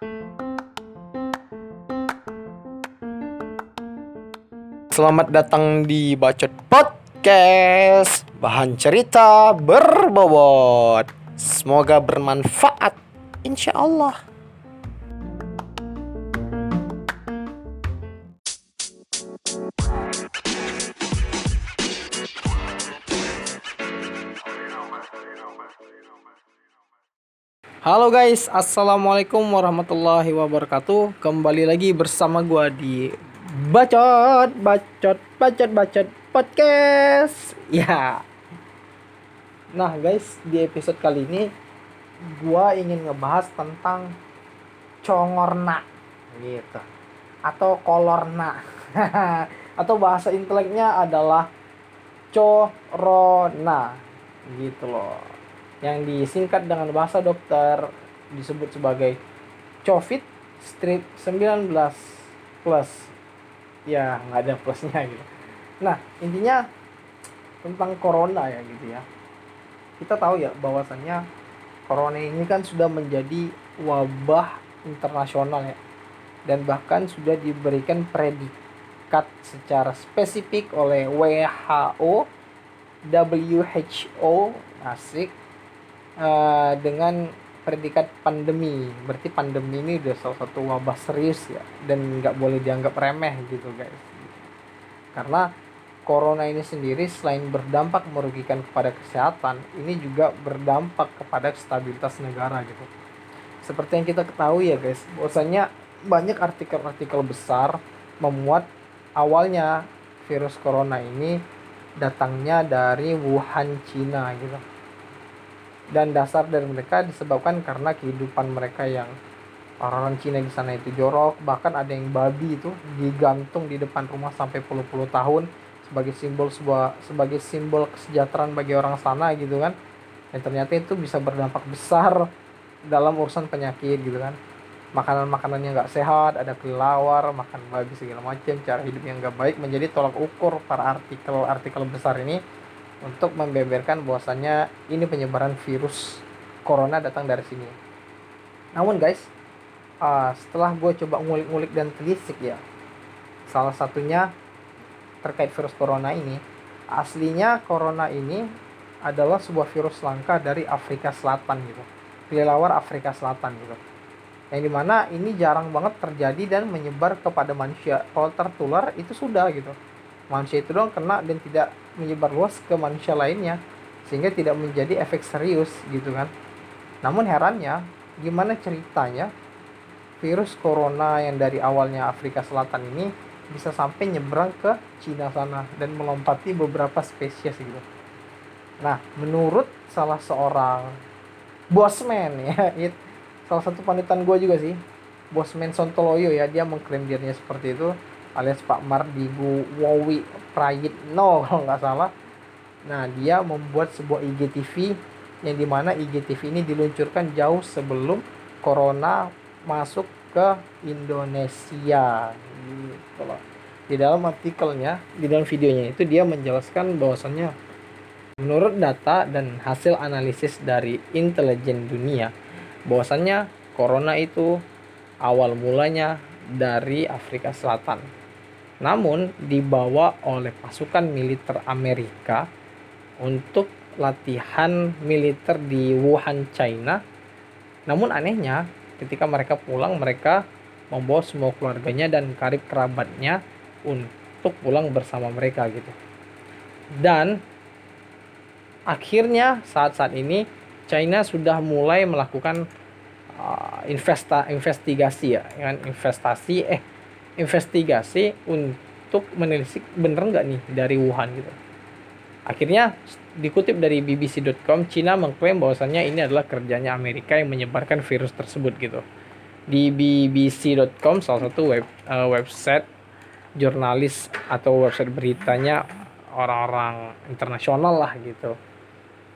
Selamat datang di Bacot Podcast. Bahan cerita berbobot. Semoga bermanfaat. Insya Allah Halo guys, Assalamualaikum warahmatullahi wabarakatuh. Kembali lagi bersama gua di Bacot, Bacot, Bacot, Bacot Podcast. Ya. Nah guys, di episode kali ini Gua ingin ngebahas tentang Congorna Gitu. Atau kolorna. Atau bahasa inteleknya adalah Corona Gitu loh yang disingkat dengan bahasa dokter disebut sebagai COVID strip 19 plus. Ya nggak ada plusnya gitu. Nah intinya tentang corona ya gitu ya. Kita tahu ya bahwasannya corona ini kan sudah menjadi wabah internasional ya. Dan bahkan sudah diberikan predikat secara spesifik oleh WHO WHO asik uh, dengan predikat pandemi. Berarti pandemi ini udah salah satu wabah serius ya. Dan nggak boleh dianggap remeh gitu guys. Karena corona ini sendiri selain berdampak merugikan kepada kesehatan ini juga berdampak kepada stabilitas negara gitu. Seperti yang kita ketahui ya guys bahwasanya banyak artikel-artikel besar memuat awalnya virus corona ini datangnya dari Wuhan Cina gitu dan dasar dari mereka disebabkan karena kehidupan mereka yang orang-orang Cina di sana itu. Jorok bahkan ada yang babi itu digantung di depan rumah sampai puluh-puluh tahun sebagai simbol sebuah sebagai simbol kesejahteraan bagi orang sana gitu kan. Dan ternyata itu bisa berdampak besar dalam urusan penyakit gitu kan. Makanan-makanan yang nggak sehat ada kelelawar makan babi segala macam cara hidup yang nggak baik menjadi tolak ukur para artikel-artikel besar ini untuk membeberkan bahwasannya ini penyebaran virus corona datang dari sini. Namun guys, uh, setelah gue coba ngulik-ngulik dan telisik ya, salah satunya terkait virus corona ini, aslinya corona ini adalah sebuah virus langka dari Afrika Selatan gitu, kelelawar Afrika Selatan gitu. Yang di mana ini jarang banget terjadi dan menyebar kepada manusia. Kalau tertular itu sudah gitu manusia itu dong kena dan tidak menyebar luas ke manusia lainnya sehingga tidak menjadi efek serius gitu kan. Namun herannya gimana ceritanya virus corona yang dari awalnya Afrika Selatan ini bisa sampai nyebrang ke Cina sana dan melompati beberapa spesies gitu. Nah menurut salah seorang bosman ya it, salah satu panutan gue juga sih bosman Sontoloyo ya dia mengklaim dirinya seperti itu alias Pak Mardigu Wowi Prayitno kalau nggak salah. Nah dia membuat sebuah IGTV yang di mana IGTV ini diluncurkan jauh sebelum Corona masuk ke Indonesia. Gitu loh. Di dalam artikelnya, di dalam videonya itu dia menjelaskan bahwasannya menurut data dan hasil analisis dari intelijen dunia bahwasannya Corona itu awal mulanya dari Afrika Selatan namun dibawa oleh pasukan militer Amerika untuk latihan militer di Wuhan, China. Namun anehnya, ketika mereka pulang, mereka membawa semua keluarganya dan karib kerabatnya untuk pulang bersama mereka gitu. Dan akhirnya saat-saat ini China sudah mulai melakukan uh, investa investigasi ya, kan investasi eh investigasi untuk menelisik bener nggak nih dari Wuhan gitu. Akhirnya dikutip dari BBC.com, Cina mengklaim bahwasannya ini adalah kerjanya Amerika yang menyebarkan virus tersebut gitu. Di BBC.com salah satu web uh, website jurnalis atau website beritanya orang-orang internasional lah gitu.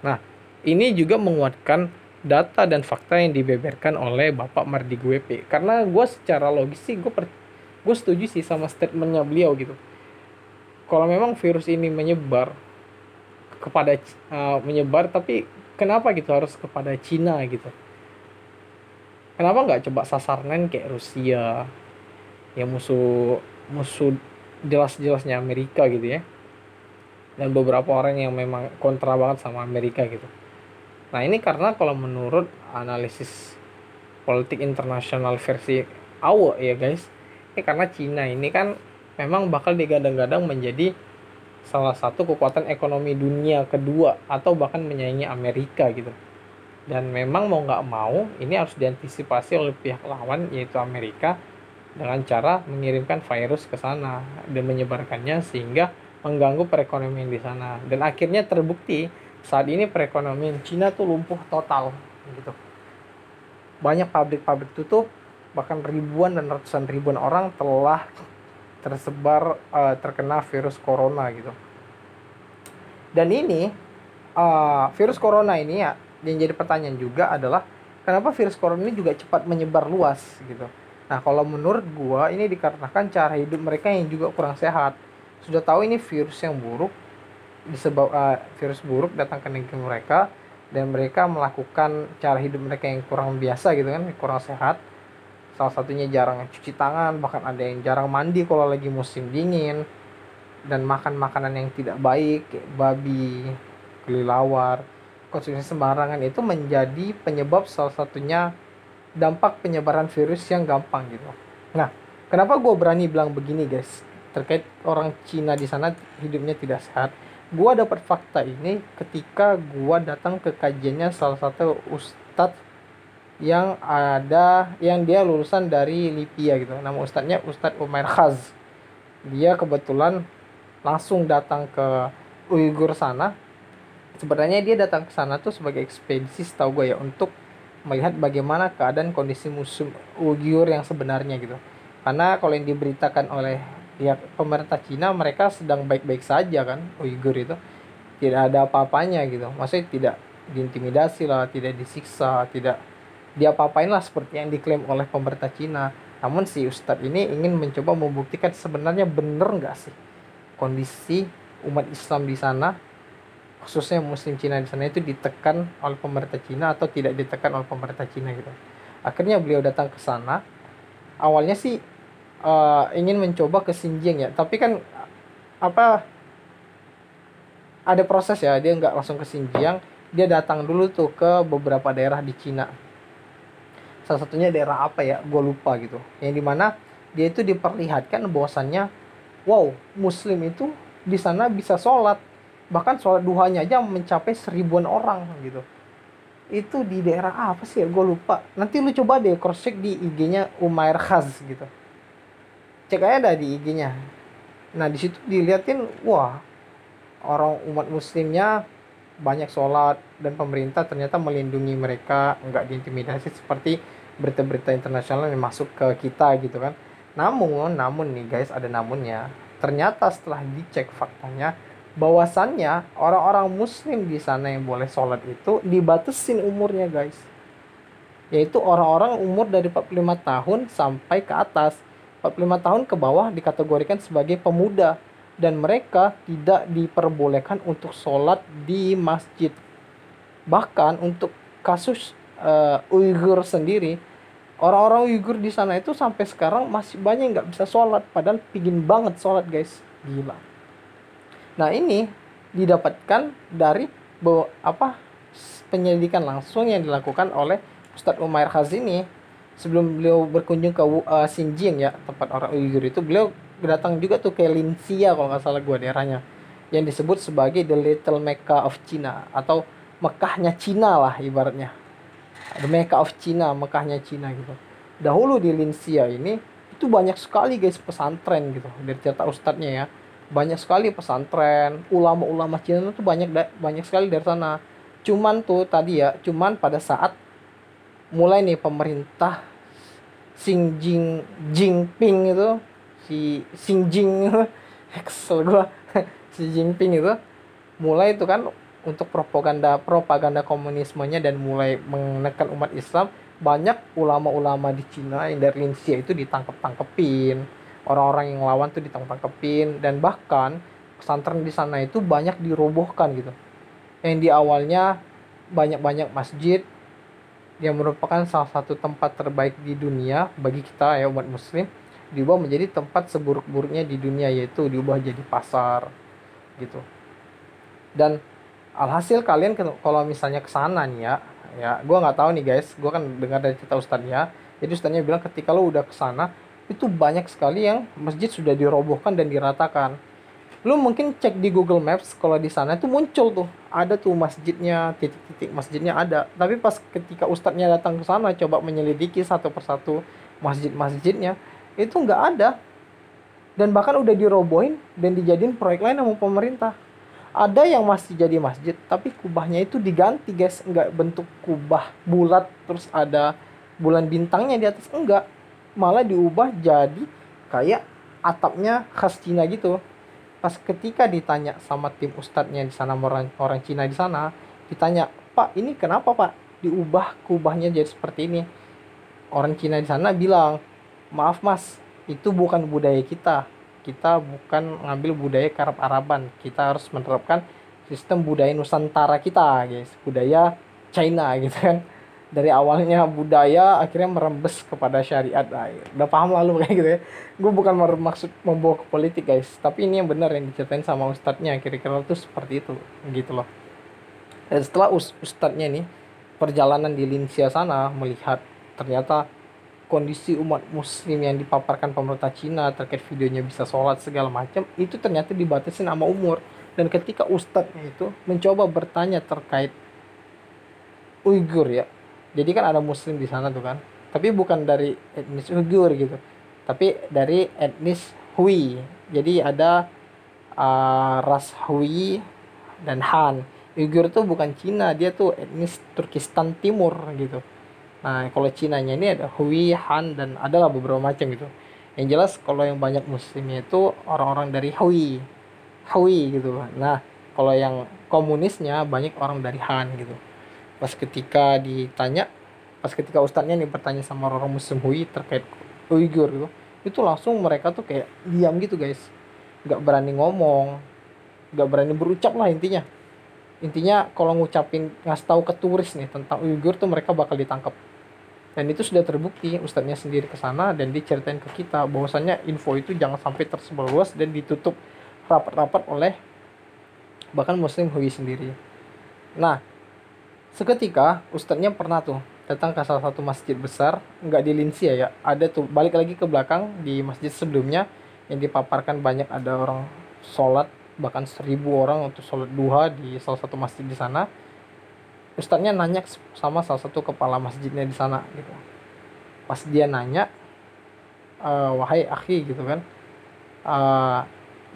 Nah, ini juga menguatkan data dan fakta yang dibeberkan oleh Bapak Mardi WP. Karena gue secara logis sih gue per gue setuju sih sama statementnya beliau gitu. Kalau memang virus ini menyebar kepada uh, menyebar tapi kenapa gitu harus kepada Cina gitu? Kenapa nggak coba sasaran kayak Rusia yang musuh musuh jelas-jelasnya Amerika gitu ya? Dan beberapa orang yang memang kontra banget sama Amerika gitu. Nah ini karena kalau menurut analisis politik internasional versi AWO ya guys ini karena Cina ini kan memang bakal digadang-gadang menjadi salah satu kekuatan ekonomi dunia kedua atau bahkan menyaingi Amerika gitu. Dan memang mau nggak mau ini harus diantisipasi oleh pihak lawan yaitu Amerika dengan cara mengirimkan virus ke sana dan menyebarkannya sehingga mengganggu perekonomian di sana. Dan akhirnya terbukti saat ini perekonomian Cina tuh lumpuh total gitu. Banyak pabrik-pabrik tutup bahkan ribuan dan ratusan ribuan orang telah tersebar uh, terkena virus corona gitu dan ini uh, virus corona ini ya yang jadi pertanyaan juga adalah kenapa virus corona ini juga cepat menyebar luas gitu. Nah, kalau menurut gua ini dikarenakan cara hidup mereka yang juga kurang sehat. Sudah tahu ini virus yang buruk disebab uh, virus buruk datang ke negeri mereka dan mereka melakukan cara hidup mereka yang kurang biasa gitu kan, kurang sehat. Salah satunya jarang cuci tangan, bahkan ada yang jarang mandi kalau lagi musim dingin dan makan makanan yang tidak baik kayak babi, kelilawar, konsumsi sembarangan itu menjadi penyebab salah satunya dampak penyebaran virus yang gampang gitu. Nah, kenapa gue berani bilang begini guys terkait orang Cina di sana hidupnya tidak sehat? Gue dapat fakta ini ketika gue datang ke kajiannya salah satu ustadz yang ada yang dia lulusan dari Libya gitu. Nama ustadznya Ustadz Umar Khaz. Dia kebetulan langsung datang ke Uyghur sana sebenarnya dia datang ke sana tuh sebagai ekspedisi tahu gue ya untuk melihat bagaimana keadaan kondisi musim Uyghur yang sebenarnya gitu karena kalau yang diberitakan oleh pemerintah Cina mereka sedang baik-baik saja kan Uyghur itu tidak ada apa-apanya gitu maksudnya tidak diintimidasi lah tidak disiksa tidak dia apa-apain lah seperti yang diklaim oleh pemerintah Cina. Namun si Ustadz ini ingin mencoba membuktikan sebenarnya bener nggak sih kondisi umat Islam di sana? Khususnya muslim Cina di sana itu ditekan oleh pemerintah Cina atau tidak ditekan oleh pemerintah Cina gitu. Akhirnya beliau datang ke sana. Awalnya sih uh, ingin mencoba ke Xinjiang ya. Tapi kan apa ada proses ya. Dia nggak langsung ke Xinjiang. Dia datang dulu tuh ke beberapa daerah di Cina salah satunya daerah apa ya gue lupa gitu. Yang di mana dia itu diperlihatkan bahwasannya wow muslim itu di sana bisa sholat. Bahkan sholat duhanya aja mencapai seribuan orang gitu. Itu di daerah apa sih ya? Gue lupa. Nanti lu coba deh cross check di IG-nya Umair Khaz gitu. Cek aja dah di IG-nya nah di situ diliatin wah orang umat muslimnya banyak sholat dan pemerintah ternyata melindungi mereka nggak diintimidasi seperti berita-berita internasional yang masuk ke kita gitu kan. Namun namun nih guys ada namunnya. Ternyata setelah dicek faktanya bahwasannya orang-orang muslim di sana yang boleh sholat itu dibatasin umurnya guys. Yaitu orang-orang umur dari 45 tahun sampai ke atas. 45 tahun ke bawah dikategorikan sebagai pemuda dan mereka tidak diperbolehkan untuk sholat di masjid. Bahkan untuk kasus uh, Uighur sendiri orang-orang Uighur di sana itu sampai sekarang masih banyak nggak bisa sholat. Padahal pingin banget sholat guys. Gila. Nah ini didapatkan dari bahwa apa penyelidikan langsung yang dilakukan oleh Ustadz Umair Khazini sebelum beliau berkunjung ke uh, Xinjiang ya tempat orang Uyghur itu. Beliau datang juga tuh ke Linxia kalau nggak salah gua daerahnya. Yang disebut sebagai the little Mecca of China atau Mekahnya Cina lah ibaratnya. The Mecca of China Mekahnya Cina gitu. Dahulu di Linxia ini itu banyak sekali guys pesantren gitu. Dari cerita ustadznya ya. Banyak sekali pesantren ulama-ulama Cina itu banyak banyak sekali dari sana. Cuman tuh tadi ya cuman pada saat mulai nih pemerintah Xi Jinping itu si Xi Jing kesel gua. Xi Jinping itu mulai itu kan untuk propaganda propaganda komunismenya dan mulai menekan umat Islam banyak ulama-ulama di Cina yang dari Indonesia itu ditangkap tangkepin orang-orang yang lawan tuh ditangkap-tangkepin dan bahkan pesantren di sana itu banyak dirobohkan gitu. Yang di awalnya banyak-banyak masjid yang merupakan salah satu tempat terbaik di dunia bagi kita ya umat muslim diubah menjadi tempat seburuk-buruknya di dunia yaitu diubah jadi pasar gitu. Dan alhasil kalian kalau misalnya ke sana nih ya ya gue nggak tahu nih guys gue kan dengar dari cerita ustadznya jadi ustadznya bilang ketika lo udah ke sana itu banyak sekali yang masjid sudah dirobohkan dan diratakan. Lu mungkin cek di Google Maps kalau di sana itu muncul tuh ada tuh masjidnya titik-titik masjidnya ada. Tapi pas ketika ustadznya datang ke sana coba menyelidiki satu persatu masjid-masjidnya itu nggak ada. Dan bahkan udah dirobohin dan dijadiin proyek lain sama pemerintah. Ada yang masih jadi masjid tapi kubahnya itu diganti guys. Nggak bentuk kubah bulat terus ada bulan bintangnya di atas. Enggak malah diubah jadi kayak atapnya khas Cina gitu. Pas ketika ditanya sama tim ustadznya di sana orang orang Cina di sana ditanya pak ini kenapa pak? Diubah kubahnya jadi seperti ini. Orang Cina di sana bilang maaf mas. Itu bukan budaya kita. Kita bukan ngambil budaya karab araban. Kita harus menerapkan sistem budaya nusantara kita guys. Budaya China gitu kan. Dari awalnya budaya akhirnya merembes kepada syariat. Nah, udah paham lalu kayak gitu ya. Gue bukan bermaksud membawa ke politik guys. Tapi ini yang benar yang diceritain sama ustadznya. Kira-kira itu seperti itu gitu loh. Dan setelah us ustadznya nih perjalanan di Linsia sana melihat ternyata kondisi umat muslim yang dipaparkan pemerintah Cina terkait videonya bisa sholat segala macam itu ternyata dibatasi nama umur. Dan ketika ustadznya itu mencoba bertanya terkait Uighur ya. Jadi kan ada muslim di sana tuh kan. Tapi bukan dari etnis Uyghur gitu. Tapi dari etnis Hui. Jadi ada uh, ras Hui dan Han. Uyghur tuh bukan Cina dia tuh etnis Turkistan Timur gitu nah kalau Cina-nya ini ada Hui Han dan adalah beberapa macam gitu. Yang jelas kalau yang banyak muslimnya itu orang-orang dari Hui. Hui gitu. Nah kalau yang komunisnya banyak orang dari Han gitu. Pas ketika ditanya pas ketika ustadznya nih bertanya sama orang muslim Hui terkait Uighur gitu itu langsung mereka tuh kayak diam gitu guys. Nggak berani ngomong nggak berani berucap lah intinya. Intinya kalau ngucapin ngasih tahu ke turis nih tentang Uighur tuh mereka bakal ditangkap dan itu sudah terbukti ustadznya sendiri ke sana dan diceritain ke kita bahwasannya info itu jangan sampai tersebar luas dan ditutup rapat-rapat oleh bahkan muslim Hui sendiri. Nah seketika ustadznya pernah tuh datang ke salah satu masjid besar nggak di Linsia ya ada tuh balik lagi ke belakang di masjid sebelumnya yang dipaparkan banyak ada orang sholat bahkan seribu orang untuk sholat duha di salah satu masjid di sana ustadznya nanya sama salah satu kepala masjidnya di sana gitu. Pas dia nanya e, wahai akhi gitu kan e,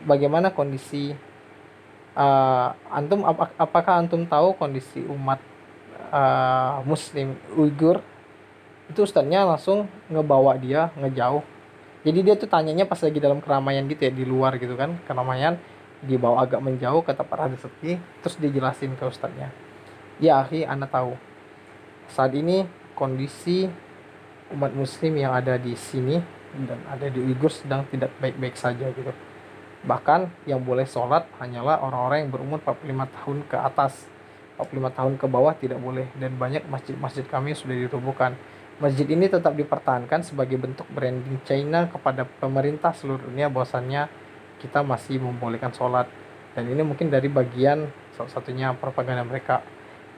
bagaimana kondisi? Uh, antum ap apakah antum tahu kondisi umat uh, muslim Uighur itu ustadznya langsung ngebawa dia ngejauh. Jadi dia tuh tanyanya pas lagi dalam keramaian gitu ya di luar gitu kan keramaian dibawa agak menjauh ke tempat ada sepi terus dijelasin ke ustadznya ya akhi anda tahu. Saat ini kondisi umat muslim yang ada di sini dan ada di Uighur sedang tidak baik-baik saja gitu. Bahkan yang boleh sholat hanyalah orang-orang yang berumur 45 tahun ke atas. 45 tahun ke bawah tidak boleh. Dan banyak masjid-masjid kami sudah dirobohkan. Masjid ini tetap dipertahankan sebagai bentuk branding China kepada pemerintah seluruh dunia bahwasannya kita masih membolehkan sholat. Dan ini mungkin dari bagian salah satunya propaganda mereka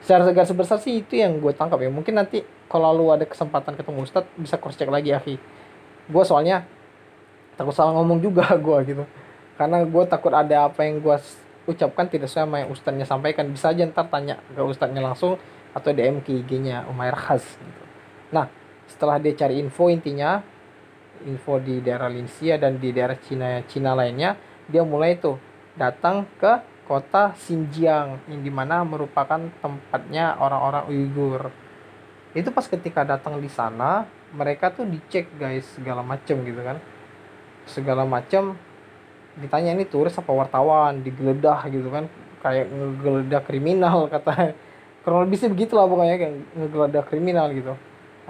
secara segar sebesar sih itu yang gue tangkap ya. Mungkin nanti kalau lu ada kesempatan ketemu Ustadz bisa cross check lagi akhi gue soalnya takut salah ngomong juga gue gitu. Karena gue takut ada apa yang gue ucapkan tidak sama yang ustadznya sampaikan. Bisa aja ntar tanya ke ustadznya langsung atau DM ke IG-nya Umair Khas gitu. Nah setelah dia cari info intinya info di daerah Linsia dan di daerah Cina Cina lainnya dia mulai tuh datang ke kota Xinjiang yang di mana merupakan tempatnya orang-orang Uighur itu pas ketika datang di sana mereka tuh dicek guys segala macem gitu kan. Segala macam ditanya ini turis apa wartawan? Digeledah gitu kan. Kayak ngegeledah kriminal kata sih begitulah pokoknya kayak ngegeledah kriminal gitu.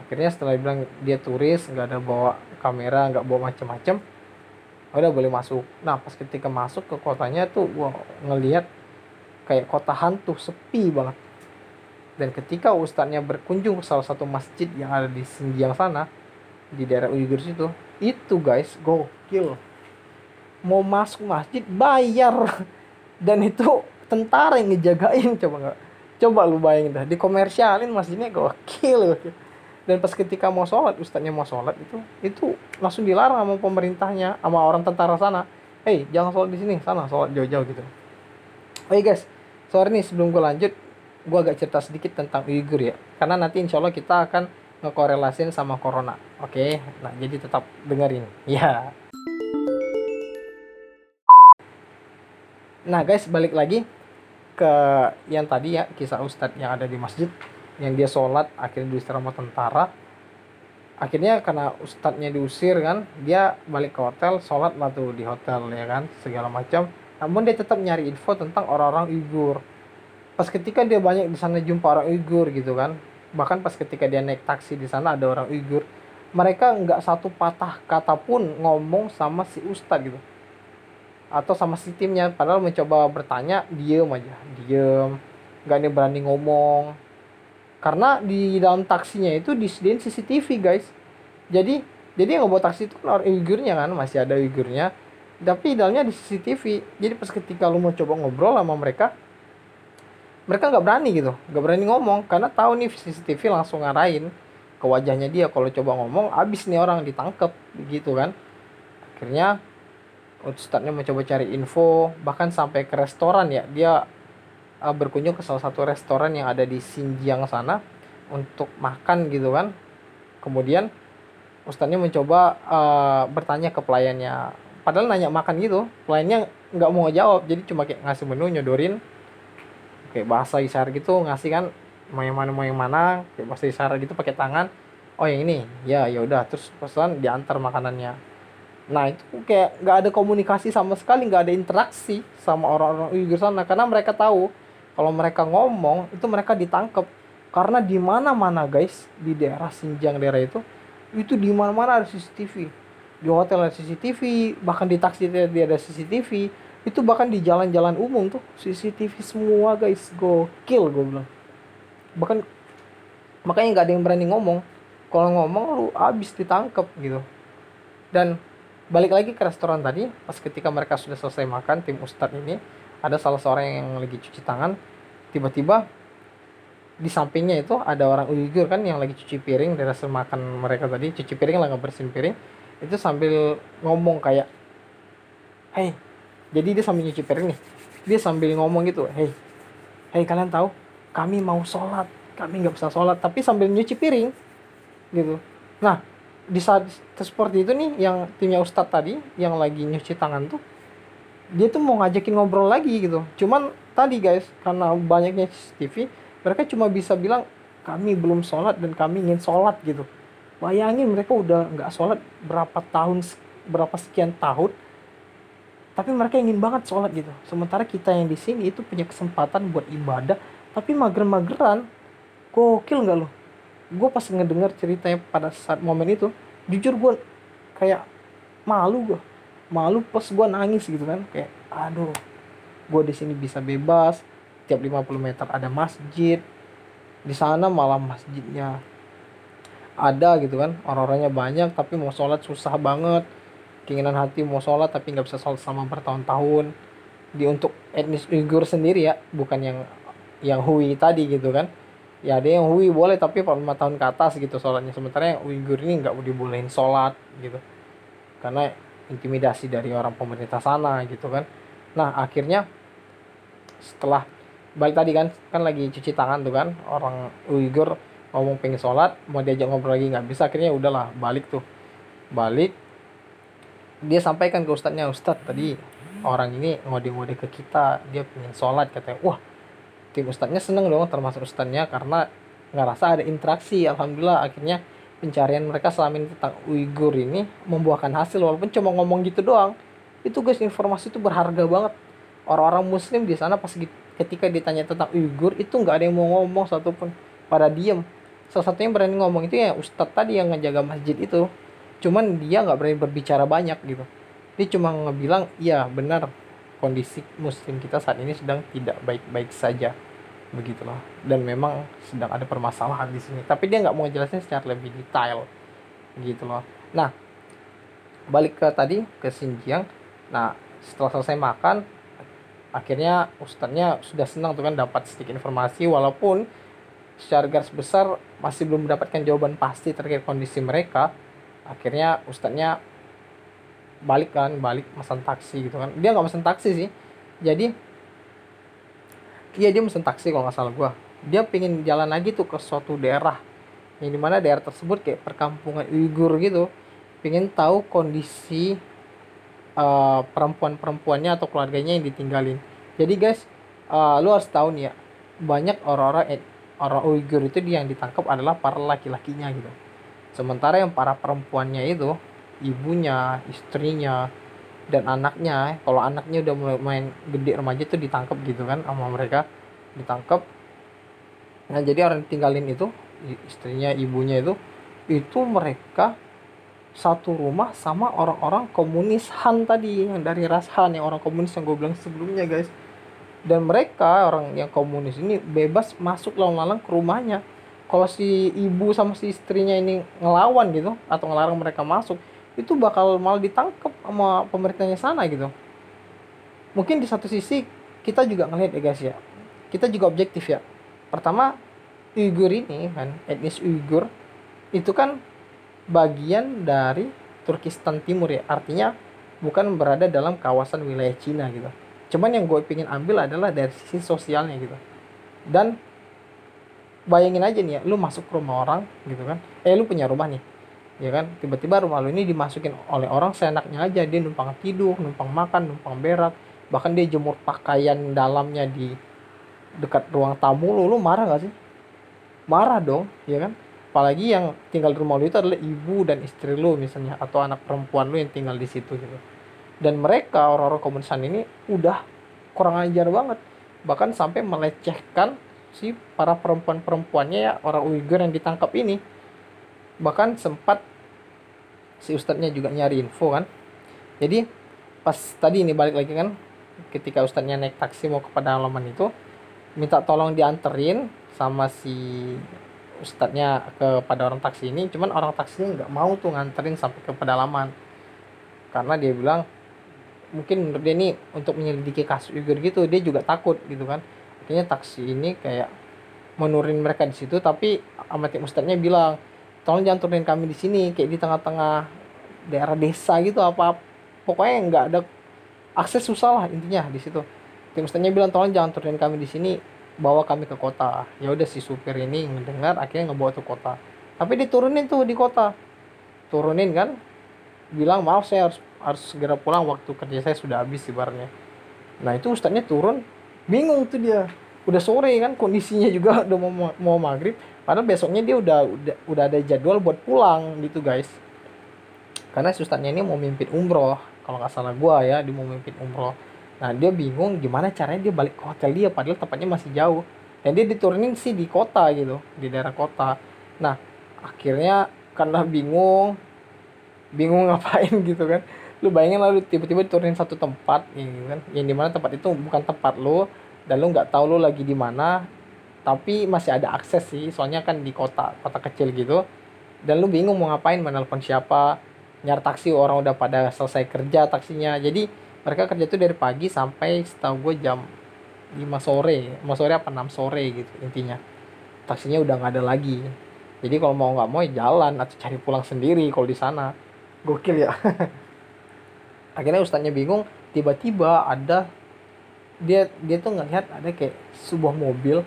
Akhirnya setelah bilang dia turis nggak ada bawa kamera nggak bawa macem-macem udah boleh masuk. Nah pas ketika masuk ke kotanya tuh gua ngelihat kayak kota hantu sepi banget. Dan ketika ustadznya berkunjung ke salah satu masjid yang ada di Xinjiang sana di daerah Uyghur situ itu guys gokil. Mau masuk masjid bayar. Dan itu tentara yang ngejagain coba nggak? Coba lu bayangin dah dikomersialin masjidnya gokil gokil dan pas ketika mau sholat ustadznya mau sholat itu itu langsung dilarang sama pemerintahnya sama orang tentara sana. Hei jangan sholat di sini sana sholat jauh-jauh gitu. Oke guys sorry nih sebelum gue lanjut gue agak cerita sedikit tentang Uyghur ya. Karena nanti insya Allah kita akan ngekorelasin sama corona. Oke nah jadi tetap dengerin. Ya nah guys balik lagi ke yang tadi ya kisah Ustadz yang ada di masjid yang dia sholat akhirnya diusir sama tentara. Akhirnya karena ustadznya diusir kan dia balik ke hotel sholat lah tuh di hotel ya kan segala macam. Namun dia tetap nyari info tentang orang-orang Uyghur. Pas ketika dia banyak di sana jumpa orang Uyghur gitu kan bahkan pas ketika dia naik taksi di sana ada orang Uyghur mereka nggak satu patah kata pun ngomong sama si ustadz gitu. Atau sama si timnya padahal mencoba bertanya diem aja diem. Nggak ada berani ngomong karena di dalam taksinya itu disediain CCTV guys. Jadi jadi yang ngebawa taksi itu kan orang Uigurnya kan masih ada Uigurnya tapi dalamnya di CCTV jadi pas ketika lu mau coba ngobrol sama mereka mereka nggak berani gitu. Nggak berani ngomong karena tahu nih CCTV langsung ngarahin ke wajahnya dia. Kalau coba ngomong abis nih orang ditangkap gitu kan. Akhirnya Ustadznya mencoba cari info bahkan sampai ke restoran ya. Dia uh, berkunjung ke salah satu restoran yang ada di Xinjiang sana untuk makan gitu kan. Kemudian Ustadznya mencoba uh, bertanya ke pelayannya. Padahal nanya makan gitu pelayannya nggak mau jawab jadi cuma kayak ngasih menu nyodorin. Kayak bahasa isyarat gitu ngasih kan mau yang mana mau yang mana kayak bahasa isyarat gitu pakai tangan. Oh yang ini? Ya ya udah. Terus pesan diantar makanannya. Nah itu kayak nggak ada komunikasi sama sekali nggak ada interaksi sama orang-orang Uyghur sana. Karena mereka tahu kalau mereka ngomong itu mereka ditangkap karena di mana-mana guys di daerah Xinjiang daerah itu itu di mana-mana ada CCTV di hotel ada CCTV bahkan di taksi dia ada CCTV itu bahkan di jalan-jalan umum tuh CCTV semua guys. Gokil gue bilang. Bahkan makanya nggak ada yang berani ngomong. Kalau ngomong lu abis ditangkap gitu. Dan balik lagi ke restoran tadi pas ketika mereka sudah selesai makan tim ustadz ini ada salah seorang yang lagi cuci tangan tiba-tiba di sampingnya itu ada orang Uyghur kan yang lagi cuci piring dari hasil makan mereka tadi cuci piring lah ngebersihin piring itu sambil ngomong kayak hey jadi dia sambil nyuci piring nih dia sambil ngomong gitu hei hei kalian tahu kami mau sholat kami nggak bisa sholat tapi sambil nyuci piring gitu. Nah di saat seperti itu nih yang timnya Ustadz tadi yang lagi nyuci tangan tuh dia tuh mau ngajakin ngobrol lagi gitu. Cuman tadi guys karena banyaknya CCTV mereka cuma bisa bilang kami belum sholat dan kami ingin sholat gitu. Bayangin mereka udah nggak sholat berapa tahun berapa sekian tahun tapi mereka ingin banget sholat gitu. Sementara kita yang di sini itu punya kesempatan buat ibadah tapi mager-mageran. Gokil nggak lo gue pas ngedenger ceritanya pada saat momen itu jujur gue kayak malu gue malu pas gue nangis gitu kan. Kayak aduh gue di sini bisa bebas. Tiap 50 meter ada masjid. Di sana malah masjidnya ada gitu kan. Orang-orangnya banyak tapi mau sholat susah banget. Keinginan hati mau sholat tapi nggak bisa sholat sama bertahun-tahun. Di untuk etnis Uighur sendiri ya bukan yang yang Hui tadi gitu kan. Ya ada yang Hui boleh tapi kalau lima tahun ke atas gitu sholatnya. Sementara yang Uighur ini nggak dibolehin sholat gitu. Karena intimidasi dari orang pemerintah sana gitu kan. Nah akhirnya setelah balik tadi kan kan lagi cuci tangan tuh kan orang Uighur ngomong pengen sholat mau diajak ngobrol lagi nggak bisa akhirnya udahlah balik tuh. Balik dia sampaikan ke ustadznya ustadz tadi orang ini ngode-ngode ke kita dia pengen sholat katanya. Wah tim ustadznya seneng dong termasuk ustadznya karena ngerasa ada interaksi alhamdulillah akhirnya pencarian mereka selama ini tentang Uighur ini membuahkan hasil walaupun cuma ngomong gitu doang. Itu guys informasi itu berharga banget. Orang-orang muslim di sana pas ketika ditanya tentang Uighur itu nggak ada yang mau ngomong satupun pada diem. Salah satunya berani ngomong itu ya ustadz tadi yang ngejaga masjid itu. Cuman dia nggak berani berbicara banyak gitu. Dia cuma ngebilang iya benar kondisi muslim kita saat ini sedang tidak baik-baik saja begitulah. Dan memang sedang ada permasalahan di sini. Tapi dia nggak mau jelasin secara lebih detail. Gitu loh nah balik ke tadi ke Xinjiang. Nah setelah selesai makan akhirnya ustadznya sudah senang tuh kan dapat sedikit informasi. Walaupun secara garis besar masih belum mendapatkan jawaban pasti terkait kondisi mereka. Akhirnya ustadznya balik kan balik pesan taksi gitu kan. Dia nggak pesan taksi sih. Jadi iya dia mesen taksi kalau nggak salah gue dia pengen jalan lagi tuh ke suatu daerah. Yang di mana daerah tersebut kayak perkampungan Uighur gitu. Pengen tahu kondisi uh, perempuan-perempuannya atau keluarganya yang ditinggalin. Jadi guys uh, lu harus tahu nih ya banyak orang-orang orang Uighur itu yang ditangkap adalah para laki-lakinya gitu. Sementara yang para perempuannya itu ibunya istrinya dan anaknya kalau anaknya udah mulai main gede remaja itu ditangkap gitu kan sama mereka ditangkap nah jadi orang tinggalin itu istrinya ibunya itu itu mereka satu rumah sama orang-orang komunis Han tadi yang dari ras Han yang orang komunis yang gue bilang sebelumnya guys. Dan mereka orang yang komunis ini bebas masuk lalang-lalang ke rumahnya. Kalau si ibu sama si istrinya ini ngelawan gitu atau ngelarang mereka masuk itu bakal malah ditangkap sama pemerintahnya sana gitu. Mungkin di satu sisi kita juga ngelihat ya guys ya. Kita juga objektif ya. Pertama Uyghur ini kan etnis Uyghur itu kan bagian dari Turkistan Timur ya. Artinya bukan berada dalam kawasan wilayah Cina gitu. Cuman yang gue ingin ambil adalah dari sisi sosialnya gitu. Dan bayangin aja nih ya lu masuk ke rumah orang gitu kan. Eh lu punya rumah nih ya kan? Tiba-tiba rumah lu ini dimasukin oleh orang seenaknya aja. Dia numpang tidur numpang makan numpang berak. Bahkan dia jemur pakaian dalamnya di dekat ruang tamu lu. Lu marah gak sih? Marah dong ya kan? Apalagi yang tinggal di rumah lu itu adalah ibu dan istri lu misalnya atau anak perempuan lu yang tinggal di situ gitu. Dan mereka orang-orang komunisan ini udah kurang ajar banget. Bahkan sampai melecehkan si para perempuan-perempuannya ya orang Uighur yang ditangkap ini. Bahkan sempat si ustadznya juga nyari info kan? Jadi pas tadi ini balik lagi kan ketika ustadznya naik taksi mau ke pedalaman itu minta tolong dianterin sama si ustadznya kepada orang taksi ini. Cuman orang taksinya nggak mau tuh nganterin sampai ke pedalaman karena dia bilang mungkin menurut dia ini untuk menyelidiki kasus Uyghur gitu dia juga takut gitu kan? Akhirnya taksi ini kayak menurin mereka di situ tapi amatik ustadznya bilang tolong jangan turunin kami di sini kayak di tengah-tengah daerah desa gitu apa pokoknya nggak ada akses susah lah intinya di situ. Tim ustaznya bilang tolong jangan turunin kami di sini bawa kami ke kota. Ya udah si supir ini mendengar akhirnya ngebawa ke kota. Tapi diturunin tuh di kota. Turunin kan? Bilang maaf saya harus harus segera pulang waktu kerja saya sudah habis ibaratnya. Nah itu ustaznya turun. Bingung tuh dia. Udah sore kan kondisinya juga udah mau mau maghrib padahal besoknya dia udah udah udah ada jadwal buat pulang gitu guys. Karena susternya ini mau mimpin umroh kalau nggak salah gua ya dia mau mimpin umroh. Nah dia bingung gimana caranya dia balik ke hotel dia padahal tempatnya masih jauh. Dan dia diturunin sih di kota gitu di daerah kota. Nah akhirnya karena bingung bingung ngapain gitu kan. Lu bayangin lalu tiba-tiba diturunin satu tempat gitu kan. Yang di mana tempat itu bukan tempat lu dan lu nggak tahu lu lagi di mana tapi masih ada akses sih soalnya kan di kota kota kecil gitu. Dan lu bingung mau ngapain menelpon siapa nyari taksi orang udah pada selesai kerja taksinya. Jadi mereka kerja tuh dari pagi sampai setahu gue jam 5 sore. 5 sore apa 6 sore gitu intinya. Taksinya udah nggak ada lagi. Jadi kalau mau nggak mau ya jalan atau cari pulang sendiri kalau di sana. Gokil ya. Akhirnya ustaznya bingung tiba-tiba ada dia dia tuh ngelihat ada kayak sebuah mobil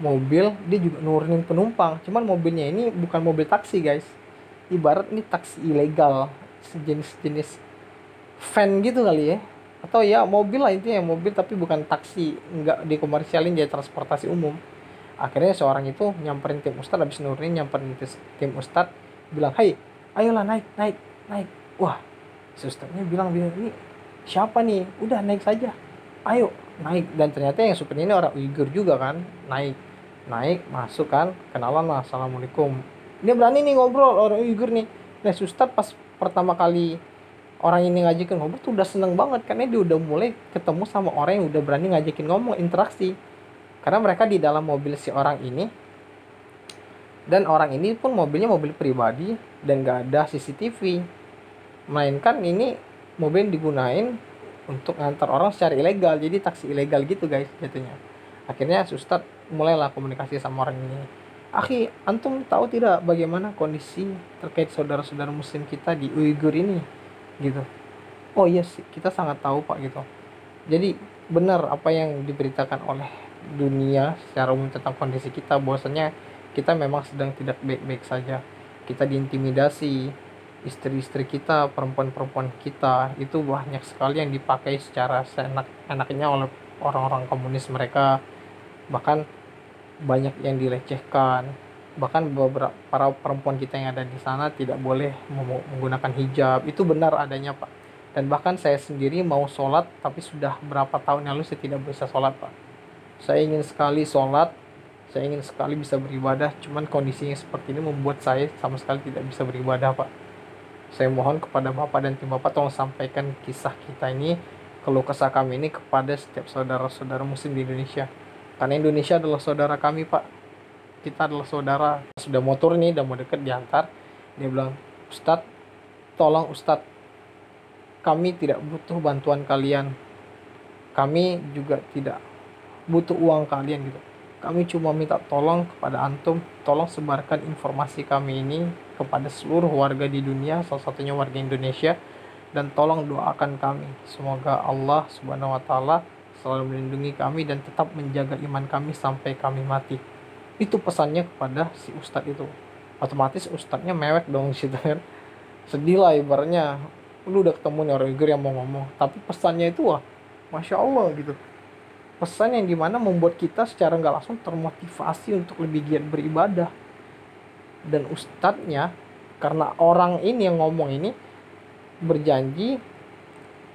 mobil dia juga nurunin penumpang. Cuman mobilnya ini bukan mobil taksi guys. Ibarat ini taksi ilegal sejenis-jenis van gitu kali ya. Atau ya mobil lah intinya mobil tapi bukan taksi. Nggak dikomersialin jadi transportasi umum. Akhirnya seorang itu nyamperin tim ustad habis nurunin nyamperin tim ustad bilang hai ayolah naik naik naik. Wah si ustadnya bilang bilang ini siapa nih? Udah naik saja. Ayo. Naik dan ternyata yang supir ini orang Uyghur juga kan naik naik masuk kan. Kenalan lah assalamualaikum. Dia berani nih ngobrol orang Uyghur nih. Nah Ustadz pas pertama kali orang ini ngajakin ngobrol tuh udah seneng banget karena dia udah mulai ketemu sama orang yang udah berani ngajakin ngomong interaksi. Karena mereka di dalam mobil si orang ini dan orang ini pun mobilnya mobil pribadi dan gak ada CCTV melainkan ini mobil digunain untuk ngantar orang secara ilegal jadi taksi ilegal gitu guys jatuhnya akhirnya Ustadz mulailah komunikasi sama orang ini Akhi, antum tahu tidak bagaimana kondisi terkait saudara-saudara muslim kita di Uighur ini? Gitu. Oh iya sih, kita sangat tahu Pak gitu. Jadi benar apa yang diberitakan oleh dunia secara umum tentang kondisi kita bahwasanya kita memang sedang tidak baik-baik saja. Kita diintimidasi, istri-istri kita, perempuan-perempuan kita itu banyak sekali yang dipakai secara seenak-enaknya oleh orang-orang komunis mereka. Bahkan banyak yang dilecehkan. Bahkan beberapa para perempuan kita yang ada di sana tidak boleh menggunakan hijab. Itu benar adanya pak. Dan bahkan saya sendiri mau sholat tapi sudah berapa tahun lalu saya tidak bisa sholat pak. Saya ingin sekali sholat saya ingin sekali bisa beribadah cuman kondisinya seperti ini membuat saya sama sekali tidak bisa beribadah pak. Saya mohon kepada bapak dan tim bapak tolong sampaikan kisah kita ini keluh kesah kami ini kepada setiap saudara-saudara muslim di Indonesia karena Indonesia adalah saudara kami pak. Kita adalah saudara. Sudah motor nih udah mau deket diantar. Dia bilang Ustadz tolong Ustadz. Kami tidak butuh bantuan kalian. Kami juga tidak butuh uang kalian gitu. Kami cuma minta tolong kepada antum tolong sebarkan informasi kami ini kepada seluruh warga di dunia salah satunya warga Indonesia dan tolong doakan kami. Semoga Allah subhanahu wa taala selalu melindungi kami dan tetap menjaga iman kami sampai kami mati. Itu pesannya kepada si ustadz itu. Otomatis ustadznya mewek dong situ kan? Sedih lah ibaratnya. Lu udah ketemu nih orang yang mau ngomong. Tapi pesannya itu wah masya Allah gitu. Pesan yang di mana membuat kita secara nggak langsung termotivasi untuk lebih giat beribadah. Dan ustadznya karena orang ini yang ngomong ini berjanji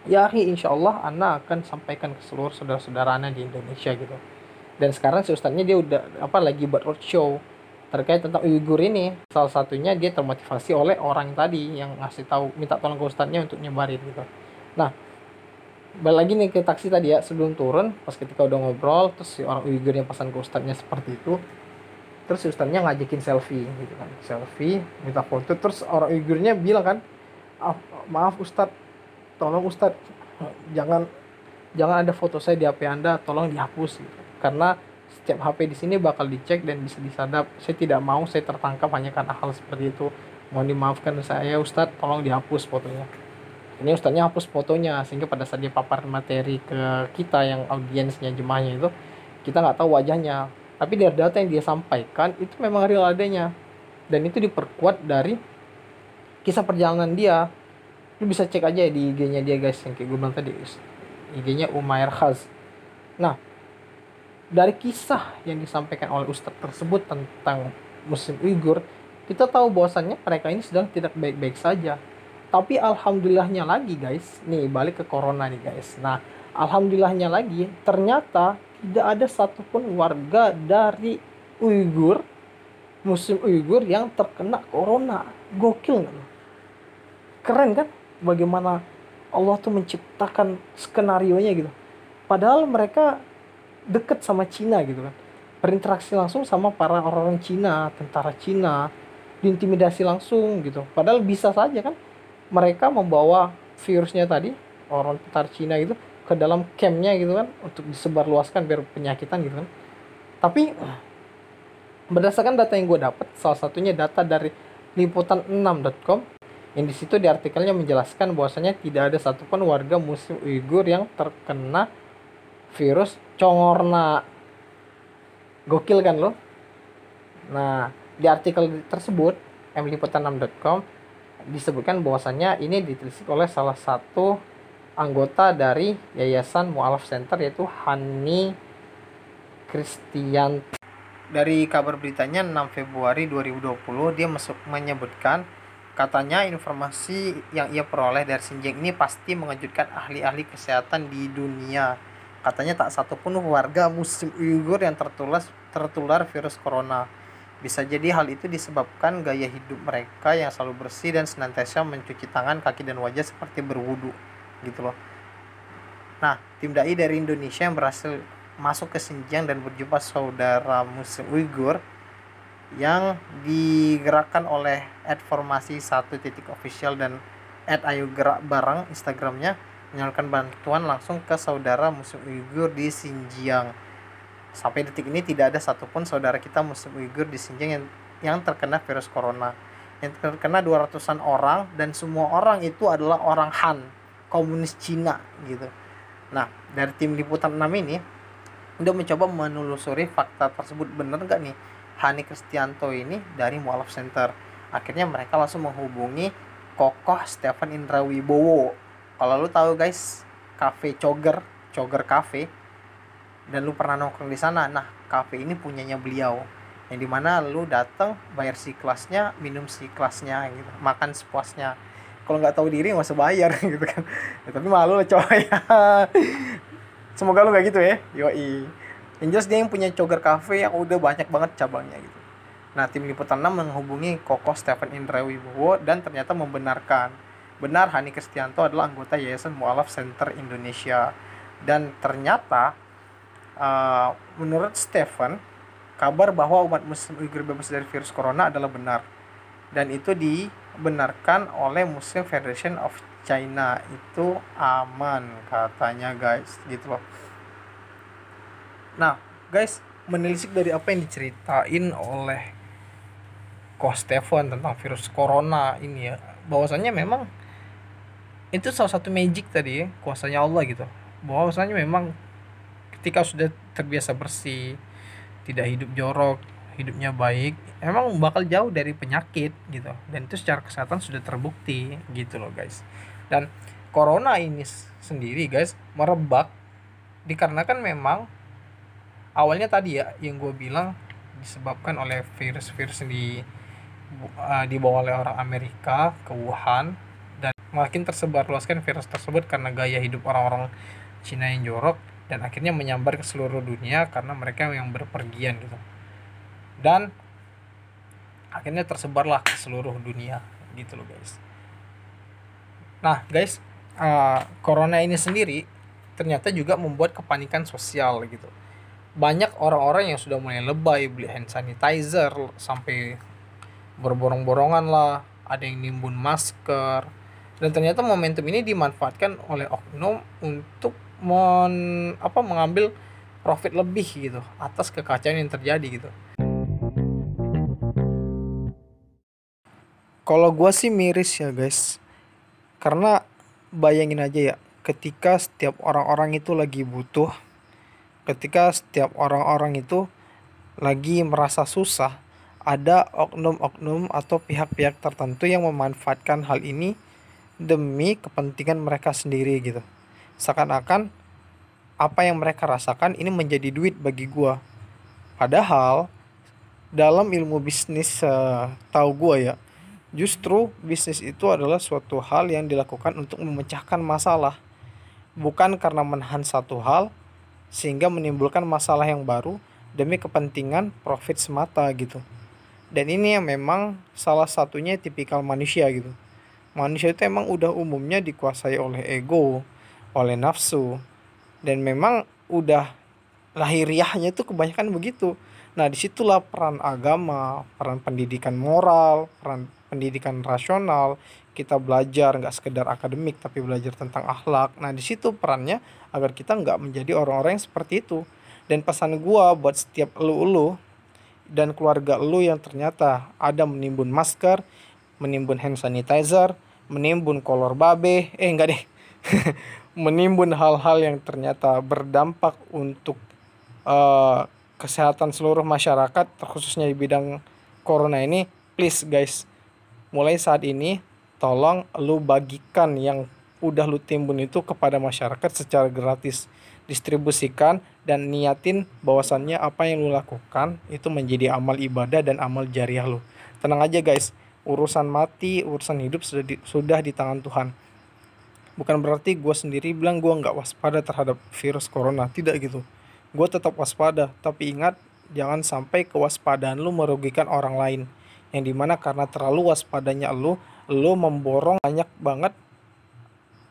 ya insya Allah Ana akan sampaikan ke seluruh saudara-saudara Ana di Indonesia gitu. Dan sekarang si ustadznya dia udah apa lagi buat roadshow terkait tentang Uyghur ini. Salah satunya dia termotivasi oleh orang tadi yang ngasih tahu minta tolong ke ustadznya untuk nyebarin gitu. Nah balik lagi nih ke taksi tadi ya. Sebelum turun pas ketika udah ngobrol terus si orang Uyghur yang pesan ke ustadznya seperti itu terus si ustadznya ngajakin selfie gitu kan. Selfie minta foto terus orang Uyghurnya bilang kan maaf ustadz tolong Ustadz jangan jangan ada foto saya di HP Anda tolong dihapus gitu. karena setiap HP di sini bakal dicek dan bisa disadap. Saya tidak mau saya tertangkap hanya karena hal seperti itu. Mohon dimaafkan saya Ustadz tolong dihapus fotonya. Ini Ustadznya hapus fotonya sehingga pada saat dia papar materi ke kita yang audiensnya jemaahnya itu kita nggak tahu wajahnya. Tapi dari data yang dia sampaikan itu memang real adanya. Dan itu diperkuat dari kisah perjalanan dia lu bisa cek aja di IG-nya dia guys yang kayak gue bilang tadi IG-nya Umair Khaz. Nah dari kisah yang disampaikan oleh Ustadz tersebut tentang Muslim Uighur kita tahu bahwasannya mereka ini sedang tidak baik-baik saja. Tapi alhamdulillahnya lagi guys. Nih balik ke corona nih guys. Nah alhamdulillahnya lagi ternyata tidak ada satupun warga dari Uighur Muslim Uighur yang terkena corona. Gokil nggak keren kan bagaimana Allah tuh menciptakan skenario nya gitu. Padahal mereka deket sama Cina gitu kan. Berinteraksi langsung sama para orang-orang Cina tentara Cina diintimidasi langsung gitu. Padahal bisa saja kan mereka membawa virusnya tadi orang tentara Cina gitu ke dalam campnya gitu kan untuk disebarluaskan biar penyakitan gitu kan. Tapi berdasarkan data yang gue dapat salah satunya data dari liputan6.com yang di situ di artikelnya menjelaskan bahwasanya tidak ada satupun warga muslim Uighur yang terkena virus congorna gokil kan lo? Nah di artikel tersebut mliputan6.com disebutkan bahwasanya ini ditelisik oleh salah satu anggota dari Yayasan Mu'alaf Center yaitu Hani Christian dari kabar beritanya 6 Februari 2020 dia masuk menyebutkan Katanya informasi yang ia peroleh dari Xinjiang ini pasti mengejutkan ahli-ahli kesehatan di dunia. Katanya tak satu pun warga muslim Uyghur yang tertular, tertular virus corona. Bisa jadi hal itu disebabkan gaya hidup mereka yang selalu bersih dan senantiasa mencuci tangan, kaki, dan wajah seperti berwudu. Gitu loh. Nah, tim dai dari Indonesia yang berhasil masuk ke Xinjiang dan berjumpa saudara muslim Uighur yang digerakkan oleh @formasi satu titik official dan @ayo gerak bareng Instagramnya menyalurkan bantuan langsung ke saudara muslim Uighur di Xinjiang. Sampai detik ini tidak ada satupun saudara kita muslim Uighur di Xinjiang yang yang terkena virus corona. Yang terkena 200-an orang dan semua orang itu adalah orang Han, komunis Cina gitu. Nah, dari tim liputan 6 ini udah mencoba menelusuri fakta tersebut benar nggak nih Hani Kristianto ini dari Mualaf Center. Akhirnya mereka langsung menghubungi Kokoh Stefan Indra Wibowo. Kalau lu tahu guys, Cafe Coger, Coger Cafe, dan lu pernah nongkrong di sana, nah cafe ini punyanya beliau. Yang di mana lu datang bayar si kelasnya, minum si kelasnya gitu, makan sepuasnya. Kalau nggak tahu diri nggak usah bayar gitu kan. Ya, tapi malu coy. Semoga lu kayak gitu ya. Yoi yang jelas dia yang punya Coger Cafe yang udah banyak banget cabangnya gitu. Nah tim liputan 6 menghubungi Koko Stephen Indra Wibowo dan ternyata membenarkan. Benar Hani Kristianto adalah anggota Yayasan Mualaf Center Indonesia. Dan ternyata uh, menurut Stephen kabar bahwa umat muslim Uighur bebas dari virus corona adalah benar. Dan itu dibenarkan oleh Muslim Federation of China. Itu aman katanya guys. Gitu loh Nah, guys, menelisik dari apa yang diceritain oleh Ko Stefan tentang virus corona ini ya, bahwasannya memang itu salah satu magic tadi ya, kuasanya Allah gitu. Bahwasanya memang ketika sudah terbiasa bersih, tidak hidup jorok, hidupnya baik, emang bakal jauh dari penyakit gitu. Dan itu secara kesehatan sudah terbukti gitu loh guys. Dan corona ini sendiri guys merebak dikarenakan memang awalnya tadi ya yang gue bilang disebabkan oleh virus-virus di uh, dibawa oleh orang Amerika ke Wuhan dan makin tersebar luaskan virus tersebut karena gaya hidup orang-orang Cina yang jorok dan akhirnya menyambar ke seluruh dunia karena mereka yang berpergian gitu. Dan akhirnya tersebarlah ke seluruh dunia gitu loh guys. Nah guys uh, corona ini sendiri ternyata juga membuat kepanikan sosial gitu banyak orang-orang yang sudah mulai lebay beli hand sanitizer sampai berborong-borongan lah ada yang nimbun masker. Dan ternyata momentum ini dimanfaatkan oleh oknum untuk men, apa mengambil profit lebih gitu atas kekacauan yang terjadi gitu. Kalau gue sih miris ya guys. Karena bayangin aja ya ketika setiap orang-orang itu lagi butuh ketika setiap orang-orang itu lagi merasa susah, ada oknum-oknum atau pihak-pihak tertentu yang memanfaatkan hal ini demi kepentingan mereka sendiri gitu. Seakan-akan apa yang mereka rasakan ini menjadi duit bagi gua. Padahal dalam ilmu bisnis uh, tahu gua ya, justru bisnis itu adalah suatu hal yang dilakukan untuk memecahkan masalah. Bukan karena menahan satu hal, sehingga menimbulkan masalah yang baru demi kepentingan profit semata gitu. Dan ini yang memang salah satunya tipikal manusia gitu. Manusia itu emang udah umumnya dikuasai oleh ego, oleh nafsu, dan memang udah lahiriahnya itu kebanyakan begitu. Nah di situlah peran agama, peran pendidikan moral, peran pendidikan rasional, kita belajar nggak sekedar akademik tapi belajar tentang akhlak. Nah di situ perannya agar kita nggak menjadi orang-orang yang seperti itu. Dan pesan gua buat setiap elu-elu dan keluarga elu yang ternyata ada menimbun masker menimbun hand sanitizer menimbun kolor babe eh enggak deh. Menimbun hal-hal yang ternyata berdampak untuk uh, kesehatan seluruh masyarakat terkhususnya di bidang corona ini please guys mulai saat ini tolong lu bagikan yang udah lu timbun itu kepada masyarakat secara gratis. Distribusikan dan niatin bahwasannya apa yang lu lakukan itu menjadi amal ibadah dan amal jariah lu. Tenang aja guys. Urusan mati urusan hidup sudah di, sudah di tangan Tuhan. Bukan berarti gue sendiri bilang gue nggak waspada terhadap virus corona. Tidak gitu. Gue tetap waspada. Tapi ingat jangan sampai kewaspadaan lu merugikan orang lain yang di mana karena terlalu waspadanya lu lo memborong banyak banget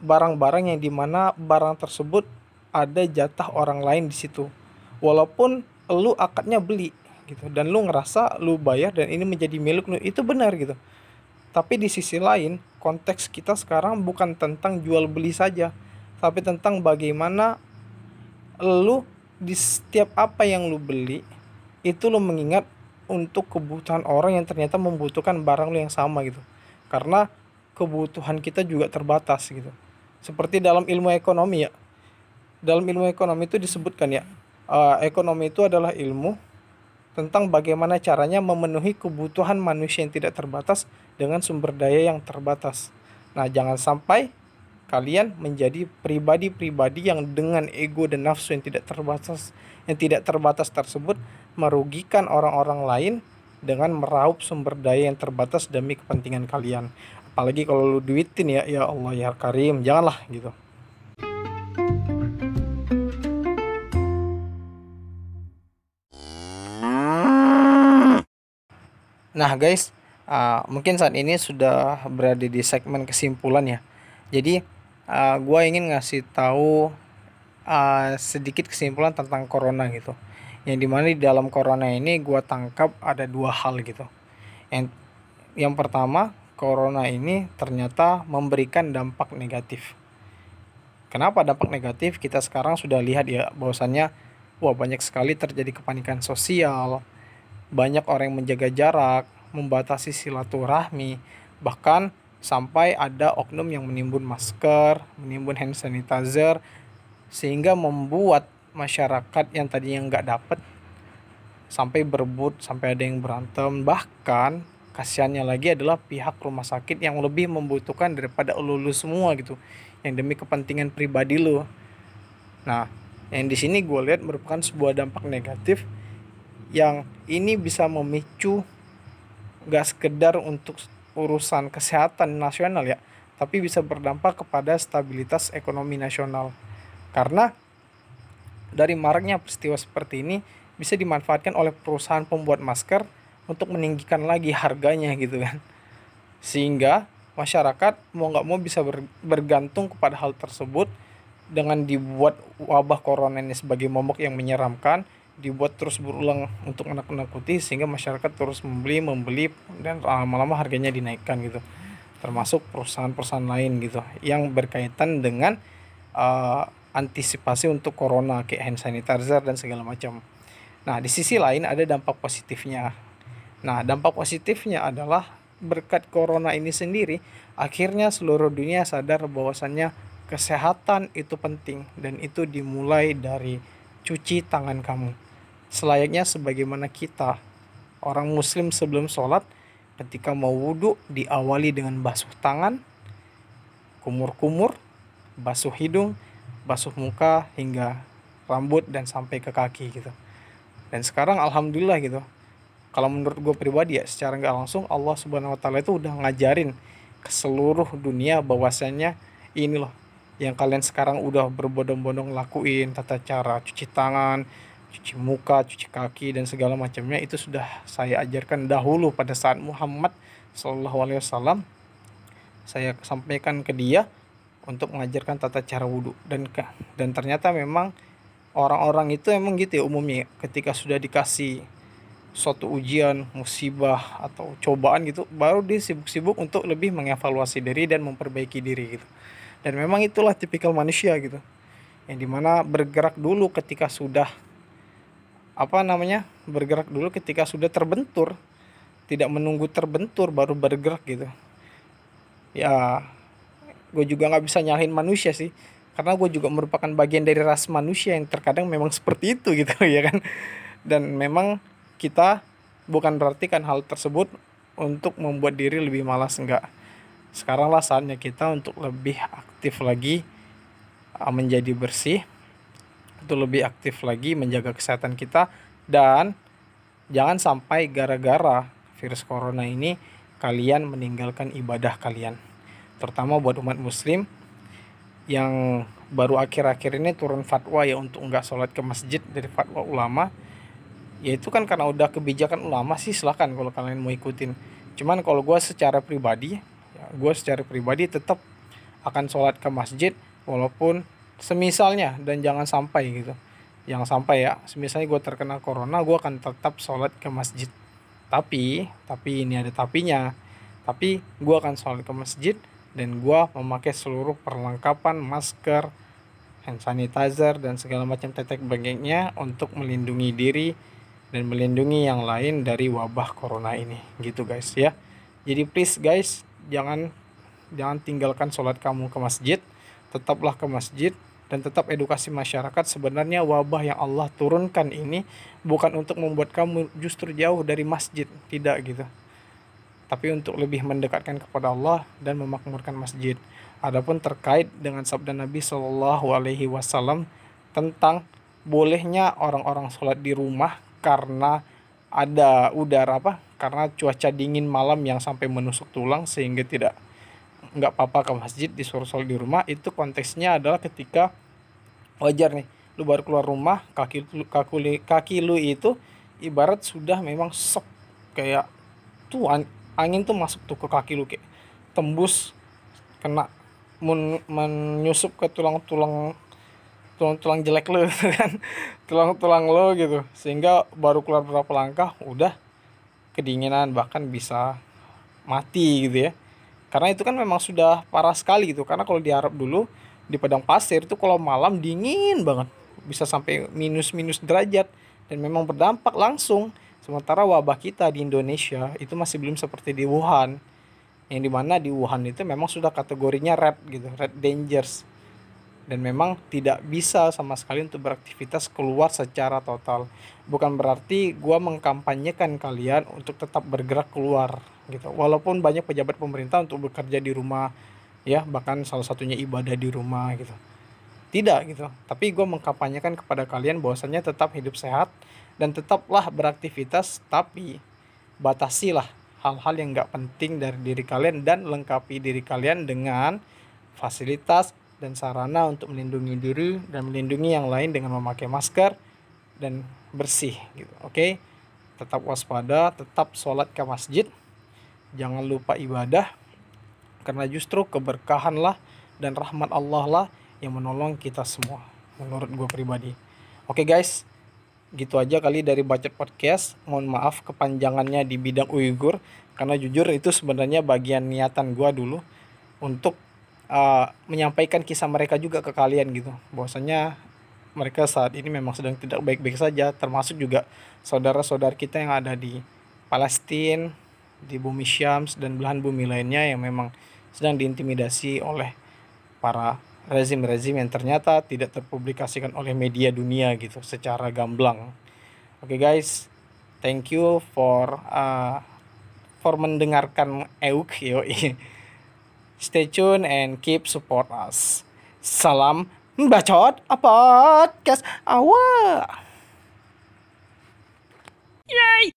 barang-barang yang di mana barang tersebut ada jatah orang lain di situ. Walaupun lu akadnya beli gitu. Dan lu ngerasa lu bayar dan ini menjadi milik lu itu benar gitu. Tapi di sisi lain konteks kita sekarang bukan tentang jual beli saja tapi tentang bagaimana lu di setiap apa yang lu beli itu lu mengingat untuk kebutuhan orang yang ternyata membutuhkan barang yang sama gitu. Karena kebutuhan kita juga terbatas gitu. Seperti dalam ilmu ekonomi ya. Dalam ilmu ekonomi itu disebutkan ya uh, ekonomi itu adalah ilmu tentang bagaimana caranya memenuhi kebutuhan manusia yang tidak terbatas dengan sumber daya yang terbatas. Nah, jangan sampai kalian menjadi pribadi-pribadi yang dengan ego dan nafsu yang tidak terbatas yang tidak terbatas tersebut merugikan orang-orang lain dengan meraup sumber daya yang terbatas demi kepentingan kalian. Apalagi kalau lu duitin ya, ya Allah ya Karim, janganlah gitu. Nah guys, uh, mungkin saat ini sudah berada di segmen kesimpulan ya. Jadi uh, gue ingin ngasih tahu uh, sedikit kesimpulan tentang corona gitu. Yang di mana di dalam corona ini gue tangkap ada dua hal gitu. Yang yang pertama corona ini ternyata memberikan dampak negatif. Kenapa dampak negatif? Kita sekarang sudah lihat ya bahwasannya wah banyak sekali terjadi kepanikan sosial, banyak orang yang menjaga jarak, membatasi silaturahmi, bahkan sampai ada oknum yang menimbun masker, menimbun hand sanitizer, sehingga membuat masyarakat yang tadinya nggak dapat sampai berebut, sampai ada yang berantem, bahkan kasihannya lagi adalah pihak rumah sakit yang lebih membutuhkan daripada lulu semua gitu, yang demi kepentingan pribadi lo. Nah, yang di sini gue lihat merupakan sebuah dampak negatif yang ini bisa memicu gak sekedar untuk urusan kesehatan nasional ya tapi bisa berdampak kepada stabilitas ekonomi nasional karena dari maraknya peristiwa seperti ini bisa dimanfaatkan oleh perusahaan pembuat masker untuk meninggikan lagi harganya gitu kan. Sehingga masyarakat mau nggak mau bisa bergantung kepada hal tersebut dengan dibuat wabah corona ini sebagai momok yang menyeramkan dibuat terus berulang untuk menakut-nakuti sehingga masyarakat terus membeli membeli dan lama-lama harganya dinaikkan gitu. Termasuk perusahaan-perusahaan lain gitu yang berkaitan dengan uh, antisipasi untuk corona kayak hand sanitizer dan segala macam. Nah di sisi lain ada dampak positifnya. Nah dampak positifnya adalah berkat corona ini sendiri akhirnya seluruh dunia sadar bahwasannya kesehatan itu penting dan itu dimulai dari cuci tangan kamu selayaknya sebagaimana kita orang muslim sebelum sholat ketika mau wudhu diawali dengan basuh tangan kumur-kumur basuh hidung basuh muka hingga rambut dan sampai ke kaki gitu. Dan sekarang alhamdulillah gitu. Kalau menurut gue pribadi ya secara nggak langsung Allah subhanahu wa taala itu udah ngajarin ke seluruh dunia bahwasanya ini loh yang kalian sekarang udah berbondong-bondong lakuin tata cara cuci tangan cuci muka, cuci kaki dan segala macamnya itu sudah saya ajarkan dahulu pada saat Muhammad Wasallam. Saya sampaikan ke dia untuk mengajarkan tata cara wudhu dan dan ternyata memang orang-orang itu emang gitu ya umumnya ketika sudah dikasih suatu ujian musibah atau cobaan gitu baru dia sibuk-sibuk untuk lebih mengevaluasi diri dan memperbaiki diri gitu. Dan memang itulah tipikal manusia gitu. Yang di mana bergerak dulu ketika sudah apa namanya bergerak dulu ketika sudah terbentur tidak menunggu terbentur baru bergerak gitu. Ya gue juga nggak bisa nyalahin manusia sih. Karena gue juga merupakan bagian dari ras manusia yang terkadang memang seperti itu gitu ya kan? Dan memang kita bukan berarti kan hal tersebut untuk membuat diri lebih malas enggak sekarang lah saatnya kita untuk lebih aktif lagi menjadi bersih itu lebih aktif lagi menjaga kesehatan kita. Dan jangan sampai gara-gara virus corona ini kalian meninggalkan ibadah kalian terutama buat umat muslim yang baru akhir-akhir ini turun fatwa ya untuk nggak sholat ke masjid dari fatwa ulama. Ya itu kan karena udah kebijakan ulama sih silahkan kalau kalian mau ikutin. Cuman kalau gue secara pribadi ya gue secara pribadi tetap akan sholat ke masjid walaupun semisalnya dan jangan sampai gitu. Yang sampai ya misalnya gue terkena corona gue akan tetap sholat ke masjid. Tapi tapi ini ada tapinya. Tapi gue akan sholat ke masjid dan gue memakai seluruh perlengkapan masker hand sanitizer dan segala macam tetek bengeknya untuk melindungi diri dan melindungi yang lain dari wabah corona ini. Gitu guys ya. Jadi please guys jangan jangan tinggalkan sholat kamu ke masjid. Tetaplah ke masjid dan tetap edukasi masyarakat sebenarnya wabah yang Allah turunkan ini bukan untuk membuat kamu justru jauh dari masjid. Tidak gitu tapi untuk lebih mendekatkan kepada Allah dan memakmurkan masjid. Adapun terkait dengan sabda Nabi Shallallahu Alaihi Wasallam tentang bolehnya orang-orang sholat di rumah karena ada udara apa? Karena cuaca dingin malam yang sampai menusuk tulang sehingga tidak nggak apa-apa ke masjid disuruh sholat di rumah. Itu konteksnya adalah ketika wajar nih lu baru keluar rumah kaki kaki kaki lu itu ibarat sudah memang sok kayak tuh angin tuh masuk tuh ke kaki lu kayak tembus kena men, menyusup ke tulang-tulang tulang-tulang jelek lu kan. Tulang-tulang lo gitu. Sehingga baru keluar berapa langkah udah kedinginan bahkan bisa mati gitu ya. Karena itu kan memang sudah parah sekali gitu. Karena kalau di Arab dulu di padang pasir itu kalau malam dingin banget. Bisa sampai minus minus derajat. Dan memang berdampak langsung sementara wabah kita di Indonesia itu masih belum seperti di Wuhan yang di mana di Wuhan itu memang sudah kategorinya red gitu red dangers dan memang tidak bisa sama sekali untuk beraktivitas keluar secara total. Bukan berarti gua mengkampanyekan kalian untuk tetap bergerak keluar gitu. Walaupun banyak pejabat pemerintah untuk bekerja di rumah ya, bahkan salah satunya ibadah di rumah gitu. Tidak gitu. Tapi gua mengkampanyekan kepada kalian bahwasanya tetap hidup sehat dan tetaplah beraktivitas tapi batasilah hal-hal yang nggak penting dari diri kalian dan lengkapi diri kalian dengan fasilitas dan sarana untuk melindungi diri dan melindungi yang lain dengan memakai masker dan bersih gitu. Oke. Okay? Tetap waspada, tetap sholat ke masjid. Jangan lupa ibadah karena justru keberkahanlah dan rahmat Allah lah yang menolong kita semua menurut gue pribadi. Oke okay guys, gitu aja kali dari Bacot Podcast. Mohon maaf kepanjangannya di bidang Uighur karena jujur itu sebenarnya bagian niatan gue dulu untuk uh, menyampaikan kisah mereka juga ke kalian gitu bahwasanya mereka saat ini memang sedang tidak baik-baik saja termasuk juga saudara-saudara kita yang ada di Palestina di bumi Syams dan belahan bumi lainnya yang memang sedang diintimidasi oleh para rezim-rezim yang ternyata tidak terpublikasikan oleh media dunia gitu secara gamblang. Oke okay guys, thank you for uh, for mendengarkan EUK yo. Stay tune and keep support us. Salam bacot podcast awal. Yay!